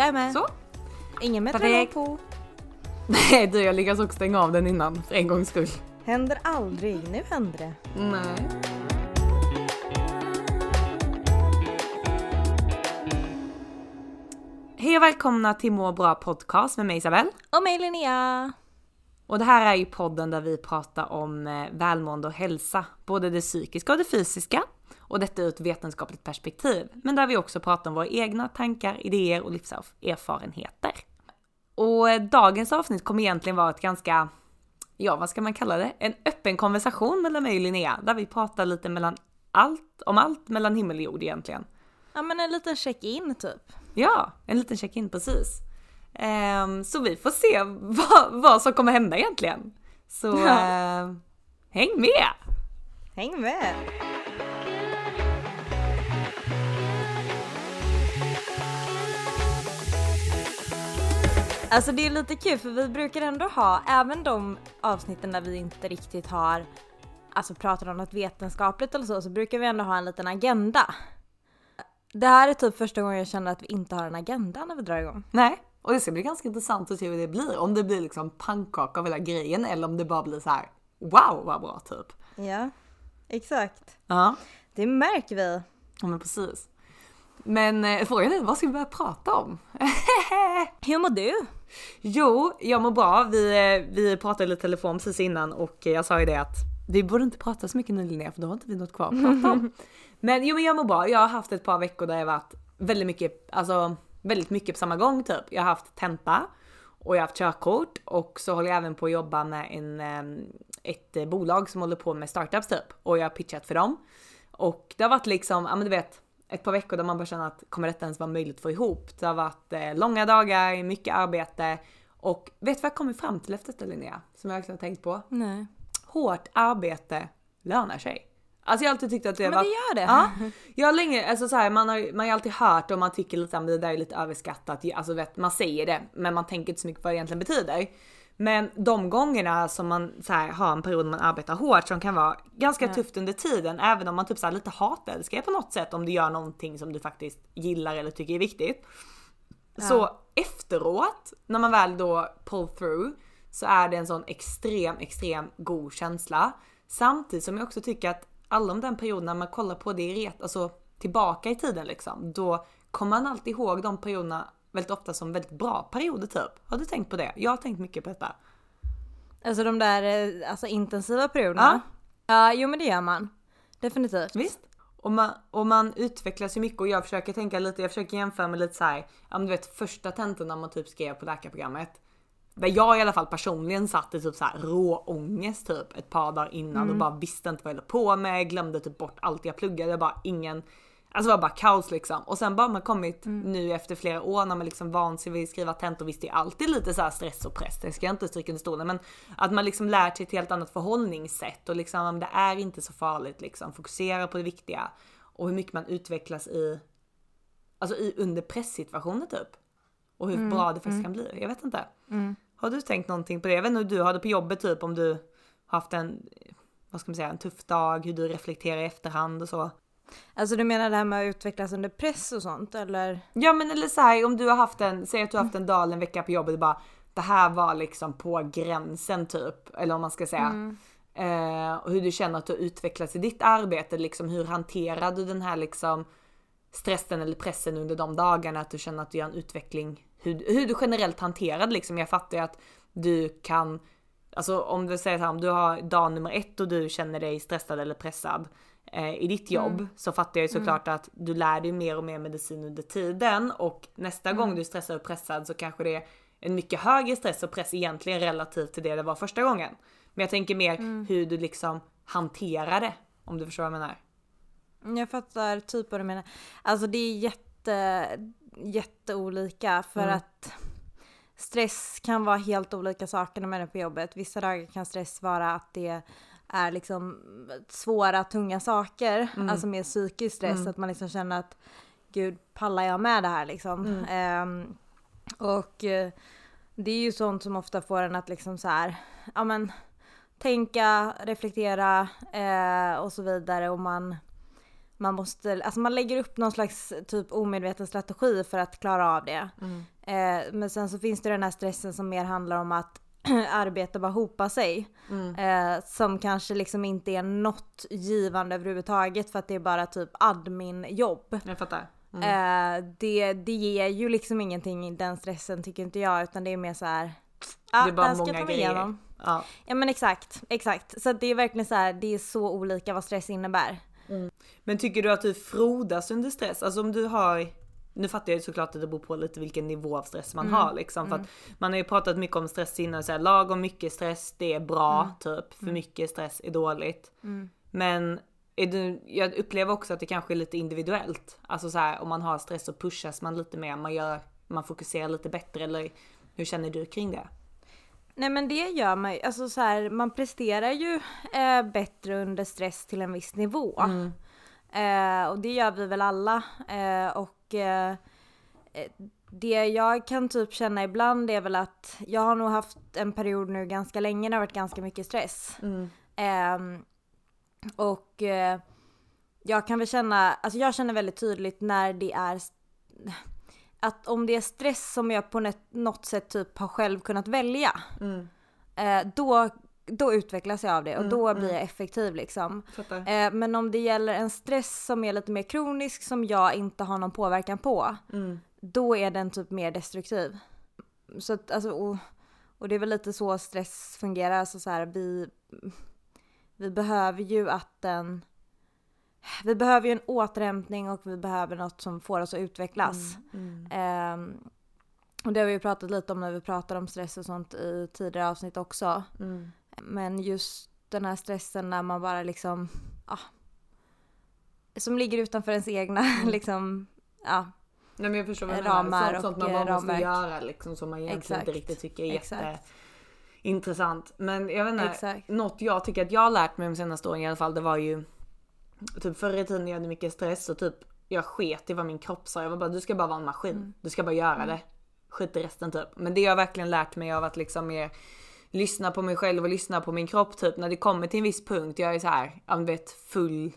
Jag är med. Så. Ingen Perfekt. på. Nej du, jag lyckas också stänga av den innan för en gångs skull. Händer aldrig. Nu händer det. Nej. Hej och välkomna till Må bra podcast med mig Isabelle. Och mig Linnea. Och det här är ju podden där vi pratar om eh, välmående och hälsa, både det psykiska och det fysiska. Och detta ur ett vetenskapligt perspektiv. Men där vi också pratar om våra egna tankar, idéer och livserfarenheter. Och eh, dagens avsnitt kommer egentligen vara ett ganska, ja vad ska man kalla det? En öppen konversation mellan mig och Linnea, där vi pratar lite mellan allt, om allt mellan himmel och jord egentligen. Ja men en liten check-in typ. Ja, en liten check-in precis. Ehm, så vi får se vad, vad som kommer hända egentligen. Så Ja. eh, häng med! Häng med. Alltså det är lite kul för vi brukar ändå ha, även de avsnitten där vi inte riktigt har alltså pratar om något vetenskapligt eller så, så brukar vi ändå ha en liten agenda. Det här är typ första gången jag känner att vi inte har en agenda när vi drar igång. Nej, och det ska bli ganska intressant att se hur det blir. Om det blir liksom pannkaka av hela grejen eller om det bara blir så här wow vad bra typ. Ja, exakt. Ja, Det märker vi. ja men precis. Men eh, frågan är vad ska vi börja prata om? Hur mår du? Jo, jag mår bra. Vi, eh, vi pratade lite telefon precis innan och jag sa ju det att vi borde inte prata så mycket nu Linnea för då har inte vi något kvar att prata om. Men jo men jag mår bra. Jag har haft ett par veckor där jag varit väldigt mycket, alltså väldigt mycket på samma gång typ. Jag har haft tenta och jag har haft körkort och så håller jag även på att jobba med en, eh, ett eh, bolag som håller på med startups typ och jag har pitchat för dem. Och det har varit liksom, ja men du vet, ett par veckor där man bara känner att kommer detta ens vara möjligt att få ihop? Det har varit eh, långa dagar, mycket arbete och vet du vad jag kommit fram till efter detta Linnea? Som jag verkligen har tänkt på? Nej. Hårt arbete lönar sig. Alltså jag har alltid tyckt att det Men var... det gör det. Ja, jag har länge, alltså så här, man har man har alltid hört och man tycker lite att det där är lite överskattat. Alltså vet, man säger det, men man tänker inte så mycket vad det egentligen betyder. Men de gångerna som man så här, har en period man arbetar hårt som kan vara ganska Ja. tufft under tiden, även om man typ så här, lite hatälskar det på något sätt om du gör någonting som du faktiskt gillar eller tycker är viktigt. Så efteråt, när man väl då pull through, så är det en sån extrem, extrem god känsla. Samtidigt som jag också tycker att alla om den perioden när man kollar på det i ret, alltså tillbaka i tiden liksom, då kommer man alltid ihåg de perioderna väldigt ofta som väldigt bra perioder typ. Har du tänkt på det? Jag har tänkt mycket på detta. Alltså de där eh, alltså, intensiva perioderna. Ja. jo men det gör man. Definitivt. Visst? Och man, och man utvecklas ju mycket och jag försöker tänka lite, jag försöker jämföra med lite så här, ja men du vet första tentorna man typ skrev på läkarprogrammet. Där jag i alla fall personligen satt i typ så här rå ångest typ ett par dagar innan och bara visste inte vad jag höll på med, glömde typ bort allt jag pluggade, bara ingen Alltså det var bara kaos liksom. Och sen bara man kommit nu efter flera år när man liksom vant sig vid att skriva tentor. Visst det är alltid lite så stress och press, det ska jag inte stryka under stolen. Men att man liksom lärt sig ett helt annat förhållningssätt och liksom det är inte så farligt liksom. Fokusera på det viktiga. Och hur mycket man utvecklas i, alltså i under presssituationer typ. Och hur bra det faktiskt kan bli. Jag vet inte. Har du tänkt någonting på det? Jag vet inte hur du har det på jobbet typ om du haft en, vad ska man säga, en tuff dag, hur du reflekterar i efterhand och så. Alltså du menar det här med att utvecklas under press och sånt eller? Ja men eller så här om du har haft en, säg att du har haft en dag eller en vecka på jobbet och bara det här var liksom på gränsen typ, eller om man ska säga. Eh, och hur du känner att du har utvecklats i ditt arbete, liksom hur hanterar du den här liksom stressen eller pressen under de dagarna, att du känner att du gör en utveckling, hur, hur du generellt hanterar det liksom. Jag fattar ju att du kan Alltså om du säger så här, om du har dag nummer ett och du känner dig stressad eller pressad eh, i ditt jobb Mm. så fattar jag ju såklart att du lär dig mer och mer medicin under tiden och nästa Mm. gång du är stressad och pressad så kanske det är en mycket högre stress och press egentligen relativt till det det var första gången. Men jag tänker mer Mm. hur du liksom hanterar det om du förstår vad jag menar. Jag fattar typ vad du menar. Alltså det är jätte, jätteolika för Mm. att stress kan vara helt olika saker när man är på jobbet. Vissa dagar kan stress vara att det är liksom svåra, tunga saker, alltså mer psykisk stress, att man liksom känner att gud, pallar jag med det här liksom? Ehm, och eh, det är ju sånt som ofta får en att liksom så här, ja men tänka, reflektera eh, och så vidare och man man måste, alltså man lägger upp någon slags typ omedveten strategi för att klara av det. Eh, men sen så finns det den här stressen som mer handlar om att arbete bara hopa sig. Eh, som kanske liksom inte är något givande överhuvudtaget för att det är bara typ admin-jobb. Jag fattar. Eh, det, det ger ju liksom ingenting den stressen tycker inte jag utan det är mer så här. Ja, det är bara här ska många grejer. igenom. Ja. Ja men exakt, exakt. Så det är verkligen så här, det är så olika vad stress innebär. Men tycker du att du frodas under stress? Alltså om du har nu fattar jag ju såklart att det beror på lite vilken nivå av stress man har liksom. För att man har ju pratat mycket om stress innan, så här, lagom mycket stress det är bra typ. För mycket stress är dåligt. Men är du, jag upplever också att det kanske är lite individuellt. Alltså så här, om man har stress så pushas man lite mer, man, gör, man fokuserar lite bättre eller hur känner du kring det? Nej men det gör man ju, alltså så här, man presterar ju eh, bättre under stress till en viss nivå. Eh, och det gör vi väl alla. Eh, och eh, eh, det jag kan typ känna ibland är väl att jag har nog haft en period nu ganska länge när det har varit ganska mycket stress. Ehm, och eh, jag kan väl känna, alltså jag känner väldigt tydligt när det är att om det är stress som jag på något- sätt typ har själv kunnat välja. Eh, då, då utvecklas jag av det och då blir jag effektiv liksom. Eh, men om det gäller en stress som är lite mer kronisk som jag inte har någon påverkan på. Då är den typ mer destruktiv. Så att, alltså, och, och det är väl lite så stress fungerar. Alltså så här, vi, vi behöver ju att den... Vi behöver ju en återhämtning och vi behöver något som får oss att utvecklas. Ehm, och det har vi ju pratat lite om när vi pratar om stress och sånt i tidigare avsnitt också. Men just den här stressen när man bara liksom, ja. som ligger utanför ens egna liksom, ja. Nej men jag förstår vad du menar. Sånt, sånt man bara eh, måste ramverk. göra liksom som man egentligen inte Exakt. riktigt tycker är Exakt. jätteintressant. Men jag vet inte, Exakt. något jag tycker att jag har lärt mig de senaste åren i alla fall det var ju typ förr i tiden jag hade mycket stress och typ jag sket i vad min kropp sa. Jag var bara du ska bara vara en maskin. Mm. Du ska bara göra det. Skit i resten typ. Men det har jag verkligen lärt mig av att liksom mer lyssna på mig själv och lyssna på min kropp typ när det kommer till en viss punkt. Jag är så här, ja men vet full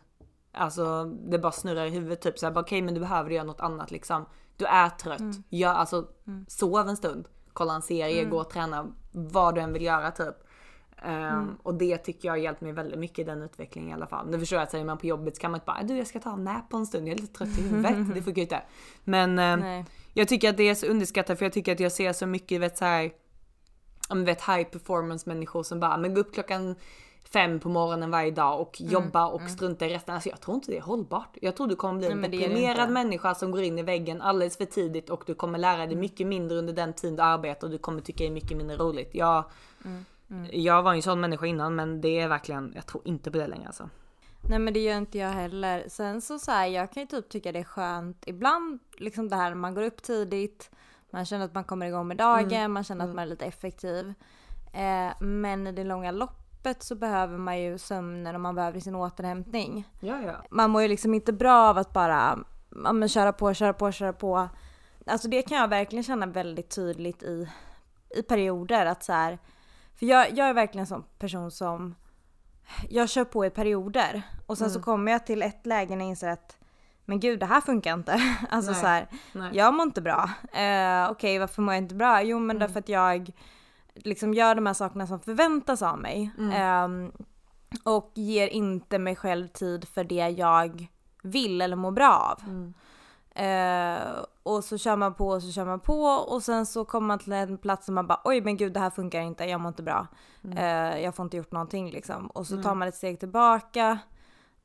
Alltså det bara snurrar i huvudet typ såhär, okej men du behöver göra något annat liksom. Du är trött, Mm. gör, alltså sov en stund, kolla en serie, gå och träna, vad du än vill göra typ. Mm. Och det tycker jag har hjälpt mig väldigt mycket i den utvecklingen i alla fall. Nu förstår jag att säger man på jobbet så kan man inte bara du jag ska ta en nap på en stund, jag är lite trött i huvudet. det funkar ju inte. Men Nej. jag tycker att det är så underskattat för jag tycker att jag ser så mycket vet så här, men vet high performance människor som bara men gå upp klockan fem på morgonen varje dag och Mm, jobba och strunta i resten. Alltså jag tror inte det är hållbart. Jag tror du kommer bli Nej, en det deprimerad människa som går in i väggen alldeles för tidigt och du kommer lära Mm. dig mycket mindre under den tid du arbetar och du kommer tycka det är mycket mindre roligt. Jag, Mm, jag var ju en sån människa innan men det är verkligen, jag tror inte på det längre alltså. Nej men det gör inte jag heller. Sen så, så här, jag kan ju typ tycka det är skönt ibland, liksom det här man går upp tidigt, man känner att man kommer igång med dagen, man känner att man är lite effektiv. Eh, men i det långa loppet så behöver man ju sömnen och man behöver sin återhämtning. Ja ja. Man mår ju liksom inte bra av att bara ja, men köra på, köra på, köra på. Alltså det kan jag verkligen känna väldigt tydligt i, i perioder att så här, för jag, jag är verkligen en sån person som jag kör på i perioder och sen så kommer jag till ett läge när jag inser att men gud det här funkar inte. Alltså Nej, så här, nej. jag mår inte bra. Eh, Okej varför mår jag inte bra? Jo men därför att jag liksom gör de här sakerna som förväntas av mig. Ehm, och ger inte mig själv tid för det jag vill eller mår bra av. Eh, och så kör man på och så kör man på och sen så kommer man till en plats som man bara oj men gud det här funkar inte, jag mår inte bra. Eh, jag får inte gjort någonting liksom. Och så tar man ett steg tillbaka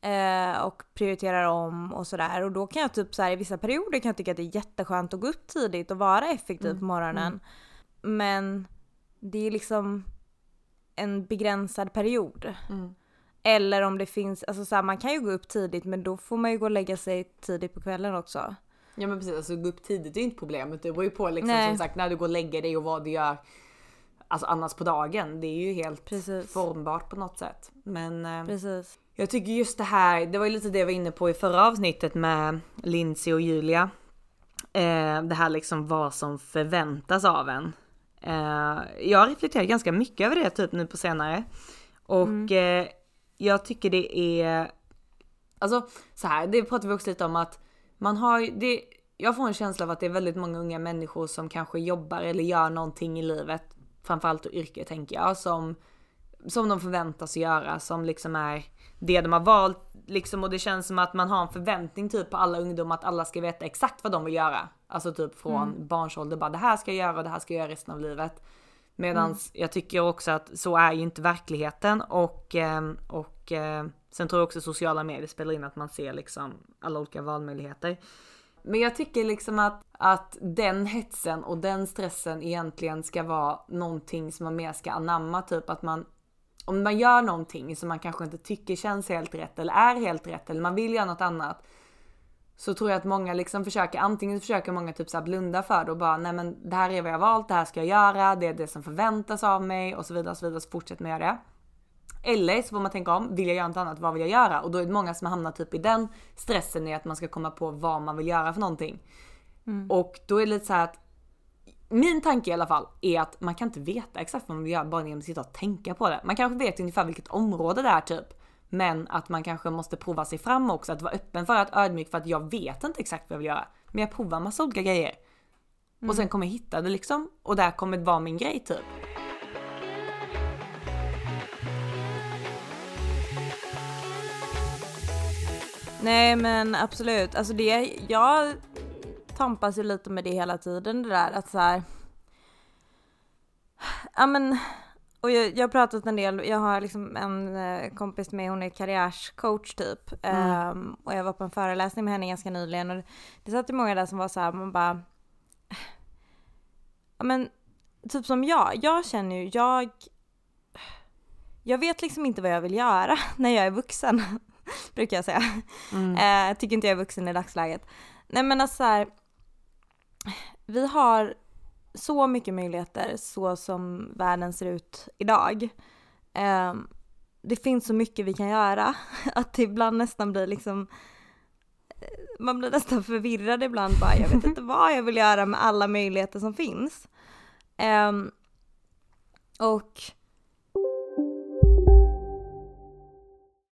eh, och prioriterar om och sådär. Och då kan jag typ så här, i vissa perioder kan jag tycka att det är jätteskönt att gå upp tidigt och vara effektiv på morgonen. Men det är liksom en begränsad period. Eller om det finns, alltså så här, man kan ju gå upp tidigt men då får man ju gå och lägga sig tidigt på kvällen också. Ja men precis, alltså gå upp tidigt är ju inte problemet. Det beror ju på liksom Nej. som sagt när du går och lägger dig och vad du gör alltså annars på dagen. Det är ju helt Precis. formbart på något sätt. Men eh, Precis. Jag tycker just det här, det var ju lite det jag var inne på i förra avsnittet med Lindsay och Julia. Eh, det här liksom vad som förväntas av en. Eh, jag har reflekterat ganska mycket över det typ nu på senare. Och eh, jag tycker det är, alltså så här, det pratar vi också lite om att man har det, jag får en känsla av att det är väldigt många unga människor som kanske jobbar eller gör någonting i livet, framförallt yrke tänker jag, som, som de förväntas göra, som liksom är det de har valt liksom och det känns som att man har en förväntning typ på alla ungdomar att alla ska veta exakt vad de vill göra. Alltså typ från barnsålder bara det här ska jag göra och det här ska jag göra resten av livet. Medans jag tycker också att så är ju inte verkligheten och, ehm, och eh, sen tror jag också sociala medier spelar in att man ser liksom alla olika valmöjligheter. Men jag tycker liksom att, att den hetsen och den stressen egentligen ska vara någonting som man mer ska anamma. Typ att man, om man gör någonting som man kanske inte tycker känns helt rätt eller är helt rätt eller man vill göra något annat. Så tror jag att många liksom försöker, antingen försöker många typ så blunda för det och bara nej men det här är vad jag valt, det här ska jag göra, det är det som förväntas av mig och så vidare och så vidare så fortsätter man göra det. Eller så får man tänka om, vill jag göra något annat, vad vill jag göra? Och då är det många som hamnar typ i den stressen i att man ska komma på vad man vill göra för någonting. Och då är det lite så här att min tanke i alla fall är att man kan inte veta exakt vad man vill göra bara genom att sitta och tänka på det. Man kanske vet ungefär vilket område det är typ. Men att man kanske måste prova sig fram också, att vara öppen för att ödmjuk för att jag vet inte exakt vad jag vill göra. Men jag provar massa olika grejer. Och sen kommer jag hitta det liksom. Och där kommer det vara min grej typ. Nej men absolut, alltså det, jag tampas ju lite med det hela tiden det där att så här. Ja men, och jag, jag har pratat en del, jag har liksom en eh, kompis med, hon är karriärscoach typ. Ehm, och jag var på en föreläsning med henne ganska nyligen och det, det satt ju många där som var så här, man bara Ja men, typ som jag, jag känner ju, jag jag vet liksom inte vad jag vill göra när jag är vuxen. brukar jag säga. Eh, tycker inte jag är vuxen i dagsläget. Nej men alltså så här, vi har så mycket möjligheter så som världen ser ut idag. Eh, det finns så mycket vi kan göra att det ibland nästan blir liksom eh, man blir nästan förvirrad ibland bara, jag vet inte vad jag vill göra med alla möjligheter som finns. Ehm, och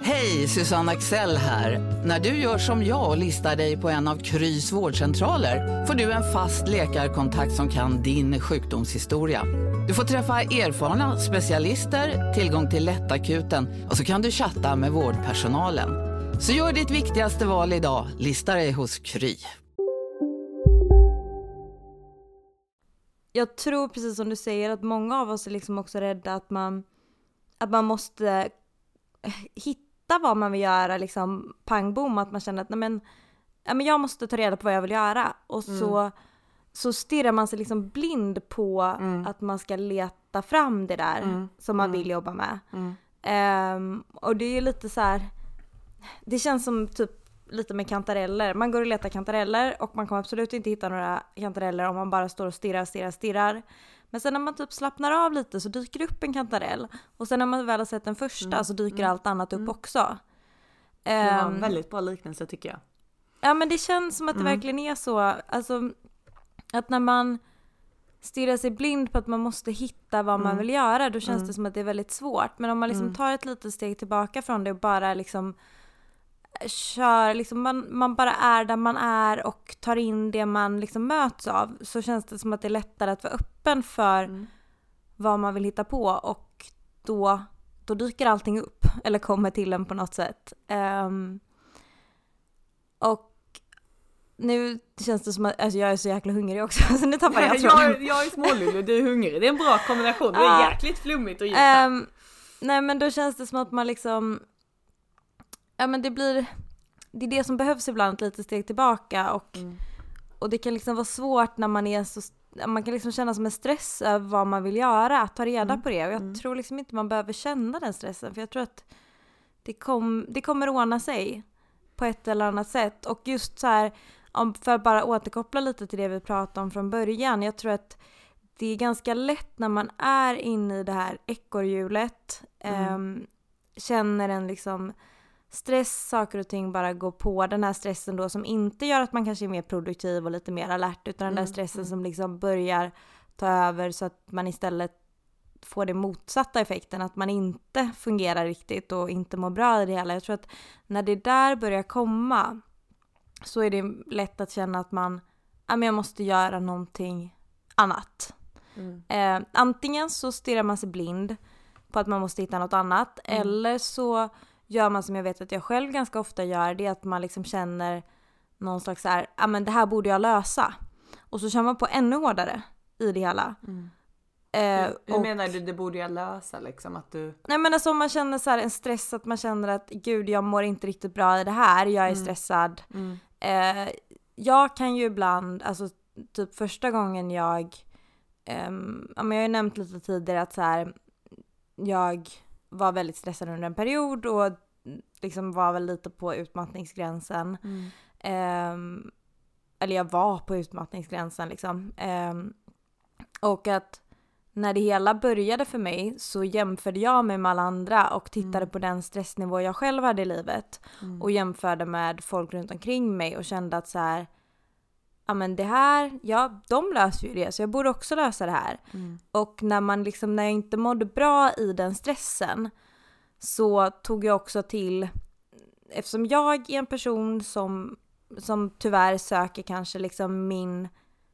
Hej, Susanne Axel här. När du gör som jag och listar dig på en av Krys vårdcentraler får du en fast läkarkontakt som kan din sjukdomshistoria. Du får träffa erfarna specialister, tillgång till lättakuten och så kan du chatta med vårdpersonalen. Så gör ditt viktigaste val idag, lista dig hos Kry. jag tror precis som du säger att många av oss är liksom också rädda att man, att man måste eh, hitta vad man vill göra liksom pang bom, att man känner att nej men, ja, men jag måste ta reda på vad jag vill göra och så, så stirrar man sig liksom blind på att man ska leta fram det där som man vill jobba med. Ehm, och det är lite så här. det känns som typ lite med kantareller. Man går och letar kantareller och man kommer absolut inte hitta några kantareller om man bara står och stirrar, stirrar, stirrar. Men sen när man typ slappnar av lite så dyker det upp en kantarell. Och sen när man väl har sett den första så dyker allt annat upp också. Det var en Ehm, väldigt bra liknelse tycker jag. Ja men det känns som att det Mm. verkligen är så. Alltså att när man stirrar sig blind på att man måste hitta vad man Mm. vill göra då känns Mm. det som att det är väldigt svårt. Men om man liksom Mm. tar ett litet steg tillbaka från det och bara liksom kör, liksom man, man bara är där man är och tar in det man liksom möts av så känns det som att det är lättare att vara öppen för Mm. vad man vill hitta på och då, då dyker allting upp eller kommer till en på något sätt. Ehm, och nu känns det som att alltså jag är så jäkla hungrig också så nu tappar jag jag, tråden. jag är smålullig du är hungrig. Det är en bra kombination. Det är jäkligt flummigt och djupt. Ehm, nej men då känns det som att man liksom, ja men det blir, det är det som behövs ibland, ett litet steg tillbaka och, Mm. och det kan liksom vara svårt när man är så, man kan liksom känna som en stress över vad man vill göra, att ta reda Mm. på det och jag Mm. tror liksom inte man behöver känna den stressen för jag tror att det, kom, det kommer ordna sig på ett eller annat sätt och just så här, om, för att bara återkoppla lite till det vi pratade om från början, jag tror att det är ganska lätt när man är inne i det här ekorrhjulet, Mm. ehm, känner en liksom stress, saker och ting bara går på den här stressen då som inte gör att man kanske är mer produktiv och lite mer alert utan den där Mm, stressen mm. som liksom börjar ta över så att man istället får den motsatta effekten, att man inte fungerar riktigt och inte mår bra i det hela. Jag tror att när det där börjar komma så är det lätt att känna att man, ja men jag måste göra någonting annat. Mm. Eh, antingen så stirrar man sig blind på att man måste hitta något annat Mm. eller så gör man som jag vet att jag själv ganska ofta gör, det är att man liksom känner någon slags så här, ja men det här borde jag lösa. Och så kör man på ännu hårdare i det hela. Mm. Eh, Hur, och- menar du, det borde jag lösa liksom? Att du... Nej men alltså om man känner så här en stress att man känner att gud jag mår inte riktigt bra i det här, jag är Mm. stressad. Mm. Eh, jag kan ju ibland, alltså typ första gången jag, ehm, ja men jag har ju nämnt lite tidigare att så här, jag var väldigt stressad under en period och liksom var väl lite på utmattningsgränsen. Mm. Ehm, eller jag var på utmattningsgränsen liksom. Ehm, och att när det hela började för mig så jämförde jag mig med alla andra och tittade Mm. på den stressnivå jag själv hade i livet Mm. och jämförde med folk runt omkring mig och kände att så här, ja men det här, ja de löser ju det så jag borde också lösa det här. Mm. Och när man liksom, när jag inte mådde bra i den stressen så tog jag också till, eftersom jag är en person som, som tyvärr söker kanske liksom min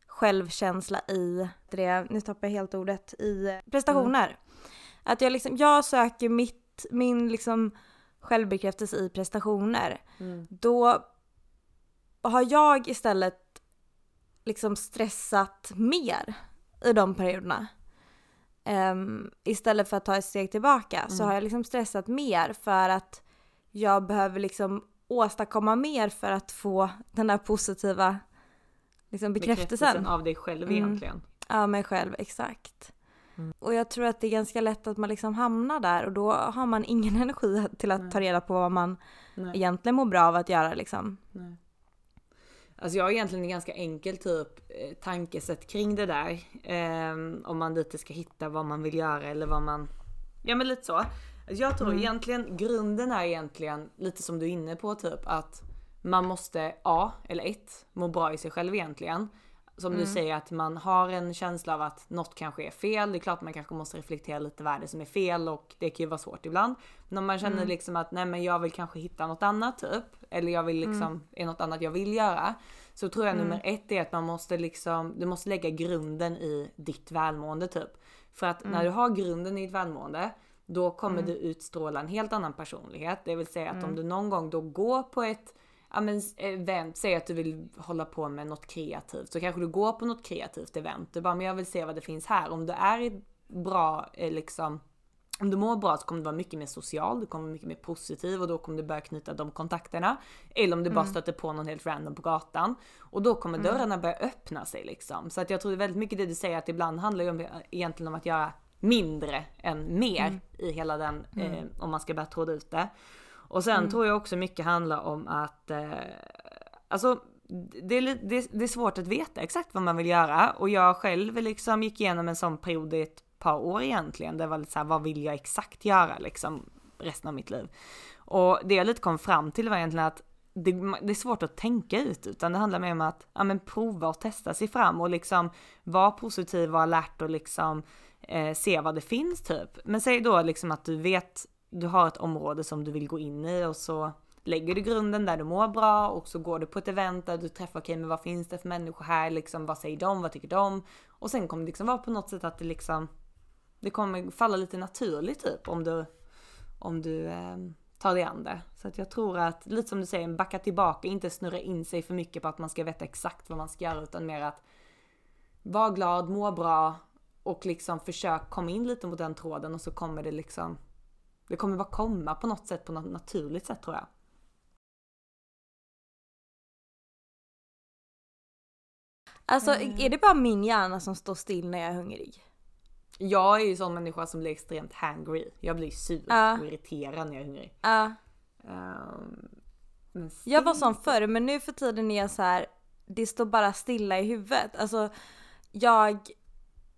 självkänsla i, det, nu tappar jag helt ordet, i prestationer. Att jag liksom, jag söker mitt, min liksom självbekräftelse i prestationer. Mm. Då har jag istället liksom stressat mer i de perioderna. Ehm, istället för att ta ett steg tillbaka så Mm. har jag liksom stressat mer för att jag behöver liksom åstadkomma mer för att få den där positiva liksom bekräftelsen. av dig själv Mm. egentligen. Ja, mig själv, exakt. Mm. Och jag tror att det är ganska lätt att man liksom hamnar där och då har man ingen energi till att Nej. ta reda på vad man Nej. egentligen mår bra av att göra liksom. Nej. Alltså jag har egentligen en ganska enkel typ eh, tankesätt kring det där. Ehm, om man lite ska hitta vad man vill göra eller vad man... Ja men lite så. Alltså Jag tror Mm. egentligen, grunden är egentligen lite som du är inne på typ att man måste A, eller ett, må bra i sig själv egentligen. Som Mm. du säger att man har en känsla av att något kanske är fel. Det är klart man kanske måste reflektera lite vad det som är fel och det kan ju vara svårt ibland. Men om man känner Mm. liksom att nej men jag vill kanske hitta något annat typ. Eller jag vill liksom, är något annat jag vill göra. Så tror jag Mm. nummer ett är att man måste liksom, du måste lägga grunden i ditt välmående typ. För att när du har grunden i ditt välmående då kommer du utstråla en helt annan personlighet. Det vill säga att om du någon gång då går på ett ja, men, event, säg att du vill hålla på med något kreativt. Så kanske du går på något kreativt event. Du bara, men jag vill se vad det finns här. Om du är i bra, eh, liksom, om du mår bra så kommer du vara mycket mer social, du kommer vara mycket mer positiv och då kommer du börja knyta de kontakterna. Eller om du bara stöter på någon helt random på gatan. Och då kommer dörrarna börja öppna sig liksom. Så att jag tror väldigt mycket det du säger att ibland handlar det om, egentligen om att göra mindre än mer i hela den, eh, om man ska börja tråda ut det. Och sen tror jag också mycket handlar om att, eh, alltså det är, det, det är svårt att veta exakt vad man vill göra och jag själv liksom gick igenom en sån period i ett par år egentligen. Det var lite så här, vad vill jag exakt göra liksom resten av mitt liv? Och det jag lite kom fram till var egentligen att det, det är svårt att tänka ut utan det handlar mer om att ja, men prova och testa sig fram och liksom vara positiv och alert och liksom eh, se vad det finns typ. Men säg då liksom att du vet, du har ett område som du vill gå in i och så lägger du grunden där du mår bra och så går du på ett event där du träffar, okej okay, men vad finns det för människor här liksom, vad säger de, vad tycker de? Och sen kommer det liksom vara på något sätt att det liksom, det kommer falla lite naturligt typ om du, om du eh, tar dig an det. Så att jag tror att, lite som du säger, backa tillbaka, inte snurra in sig för mycket på att man ska veta exakt vad man ska göra utan mer att vara glad, må bra och liksom försök komma in lite mot den tråden och så kommer det liksom, det kommer bara komma på något sätt, på något naturligt sätt tror jag. Alltså mm. är det bara min hjärna som står still när jag är hungrig? Jag är ju sån människa som blir extremt hangry. Jag blir sur uh. och irriterad när jag är hungrig. Uh. Um, jag var sån förr men nu för tiden är jag så här, det står bara stilla i huvudet. Alltså jag,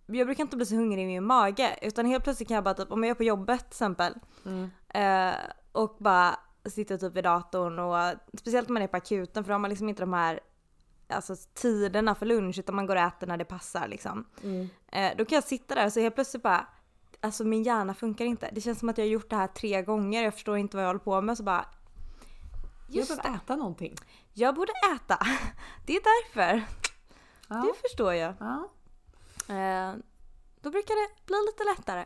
jag brukar inte bli så hungrig i min mage utan helt plötsligt kan jag bara typ, om jag är på jobbet till exempel mm. uh, och bara sitter typ vid datorn och speciellt om man är på akuten för då har man liksom inte de här alltså, tiderna för lunch utan man går och äter när det passar liksom. Mm. Eh, då kan jag sitta där och så helt plötsligt bara, alltså min hjärna funkar inte. Det känns som att jag har gjort det här tre gånger, jag förstår inte vad jag håller på med så bara Just jag borde äta någonting. Jag borde äta. Det är därför. Ja. Det förstår jag. Ja. Eh, då brukar det bli lite lättare.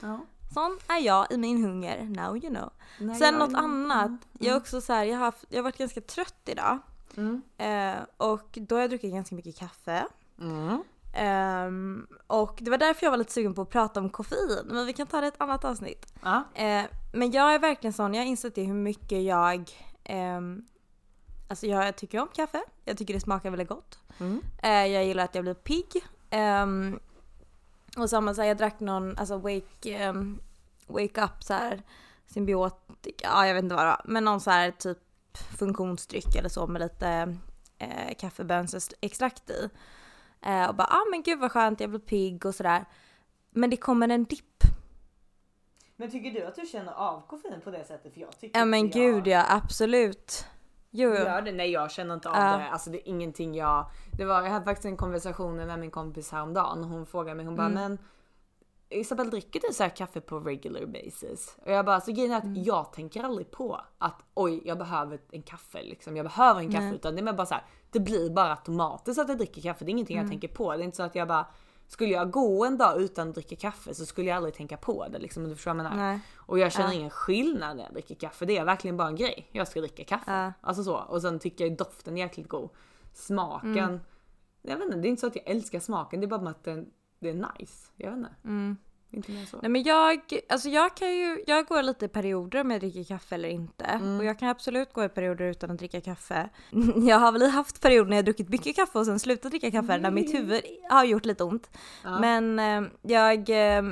Ja. Sån är jag i min hunger, now you know. Nej, Sen något annat. Mm. Jag är också så här, jag har, jag har varit ganska trött idag. Mm. Eh, och då har jag druckit ganska mycket kaffe. Mm. Um, och det var därför jag var lite sugen på att prata om koffein, men vi kan ta det i ett annat avsnitt. Uh. Uh, men jag är verkligen sån, jag har insett det hur mycket jag um, Alltså jag tycker om kaffe, jag tycker det smakar väldigt gott. Mm. Uh, jag gillar att jag blir pigg. Um, och samma så här, jag drack någon, alltså wake, wake up så här symbiotika, ja jag vet inte vad det var, men någon så här typ funktionsdryck eller så med lite eh, kaffebönsextrakt i. Eh, och bara, ah men gud vad skönt, jag blir pigg och sådär. Men det kommer en dipp. Men tycker du att du känner av koffein på det sättet? För jag tycker Ja men gud ja, absolut. Jo. Gör det? Nej jag känner inte av uh. det. Alltså det är ingenting jag... Det var, jag hade faktiskt en konversation med min kompis häromdagen. Hon frågade mig, hon bara mm. men Isabel dricker du så här kaffe på regular basis? Och jag bara, så grejen är att mm. jag tänker aldrig på att oj, jag behöver en kaffe liksom. Jag behöver en kaffe Nej. utan det är bara så här, det blir bara automatiskt att jag dricker kaffe. Det är ingenting mm. jag tänker på. Det är inte så att jag bara skulle jag gå en dag utan att dricka kaffe så skulle jag aldrig tänka på det liksom. Du förstår vad jag menar? Nej. Och jag känner ja. ingen skillnad när jag dricker kaffe. Det är verkligen bara en grej. Jag ska dricka kaffe. Ja. Alltså så. Och sen tycker jag doften är jäkligt god. Smaken. Mm. Jag vet inte, det är inte så att jag älskar smaken. Det är bara att den det är nice. Jag vet inte. Mm. Inte mer så. Nej men jag, alltså jag kan ju, jag går lite i perioder om jag dricker kaffe eller inte. Mm. Och jag kan absolut gå i perioder utan att dricka kaffe. Jag har väl haft perioder när jag druckit mycket kaffe och sen slutat dricka kaffe mm. när mitt huvud har gjort lite ont. Ja. Men eh, jag, eh,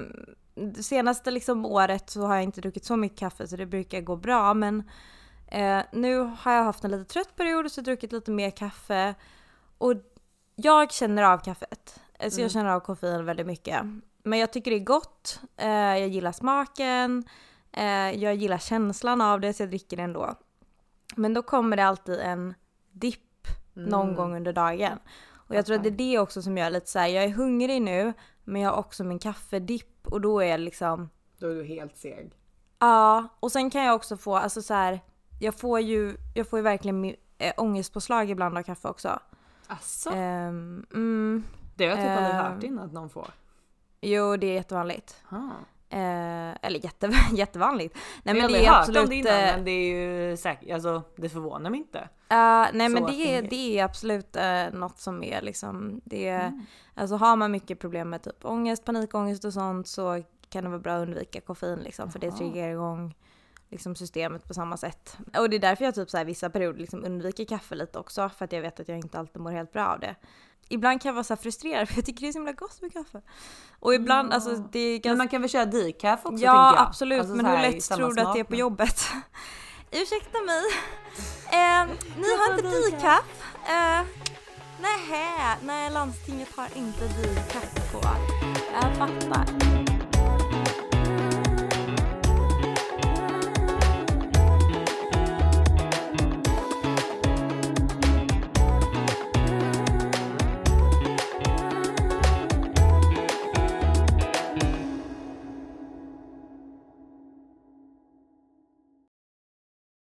senaste liksom året så har jag inte druckit så mycket kaffe så det brukar gå bra. Men eh, nu har jag haft en lite trött period så jag har druckit lite mer kaffe. Och jag känner av kaffet. Så jag mm. känner av koffein väldigt mycket. Men jag tycker det är gott, eh, jag gillar smaken, eh, jag gillar känslan av det så jag dricker det ändå. Men då kommer det alltid en dipp mm. någon gång under dagen. Och jag tror att det är det också som gör lite såhär, jag är hungrig nu men jag har också min kaffedipp och då är jag liksom... Då är du helt seg. Ja, och sen kan jag också få, alltså så här, jag får ju, jag får ju verkligen äh, ångestpåslag ibland av kaffe också. Asså? Um, mm, det har jag typ aldrig hört innan att någon får. Jo, det är jättevanligt. Eh, eller jätte, jättevanligt. Nej men det är absolut... Om det innan, men det är ju säkert, alltså det förvånar mig inte. Uh, nej men det är, det är absolut uh, något som är liksom, det är, mm. alltså har man mycket problem med typ ångest, panikångest och sånt så kan det vara bra att undvika koffein liksom Aha. för det triggar igång liksom systemet på samma sätt. Och det är därför jag typ så här, vissa perioder liksom undviker kaffe lite också för att jag vet att jag inte alltid mår helt bra av det ibland kan jag vara så frustrerad för jag tycker det är så himla gott med kaffe. Och ibland, ja. alltså det är ganska... Men man kan väl köra decaf också Ja absolut, alltså, men hur lätt tror du att det är på jobbet? Ursäkta mig. Eh, ni har inte decaf? Eh, nähä, nej landstinget har inte decaf på. Jag fattar.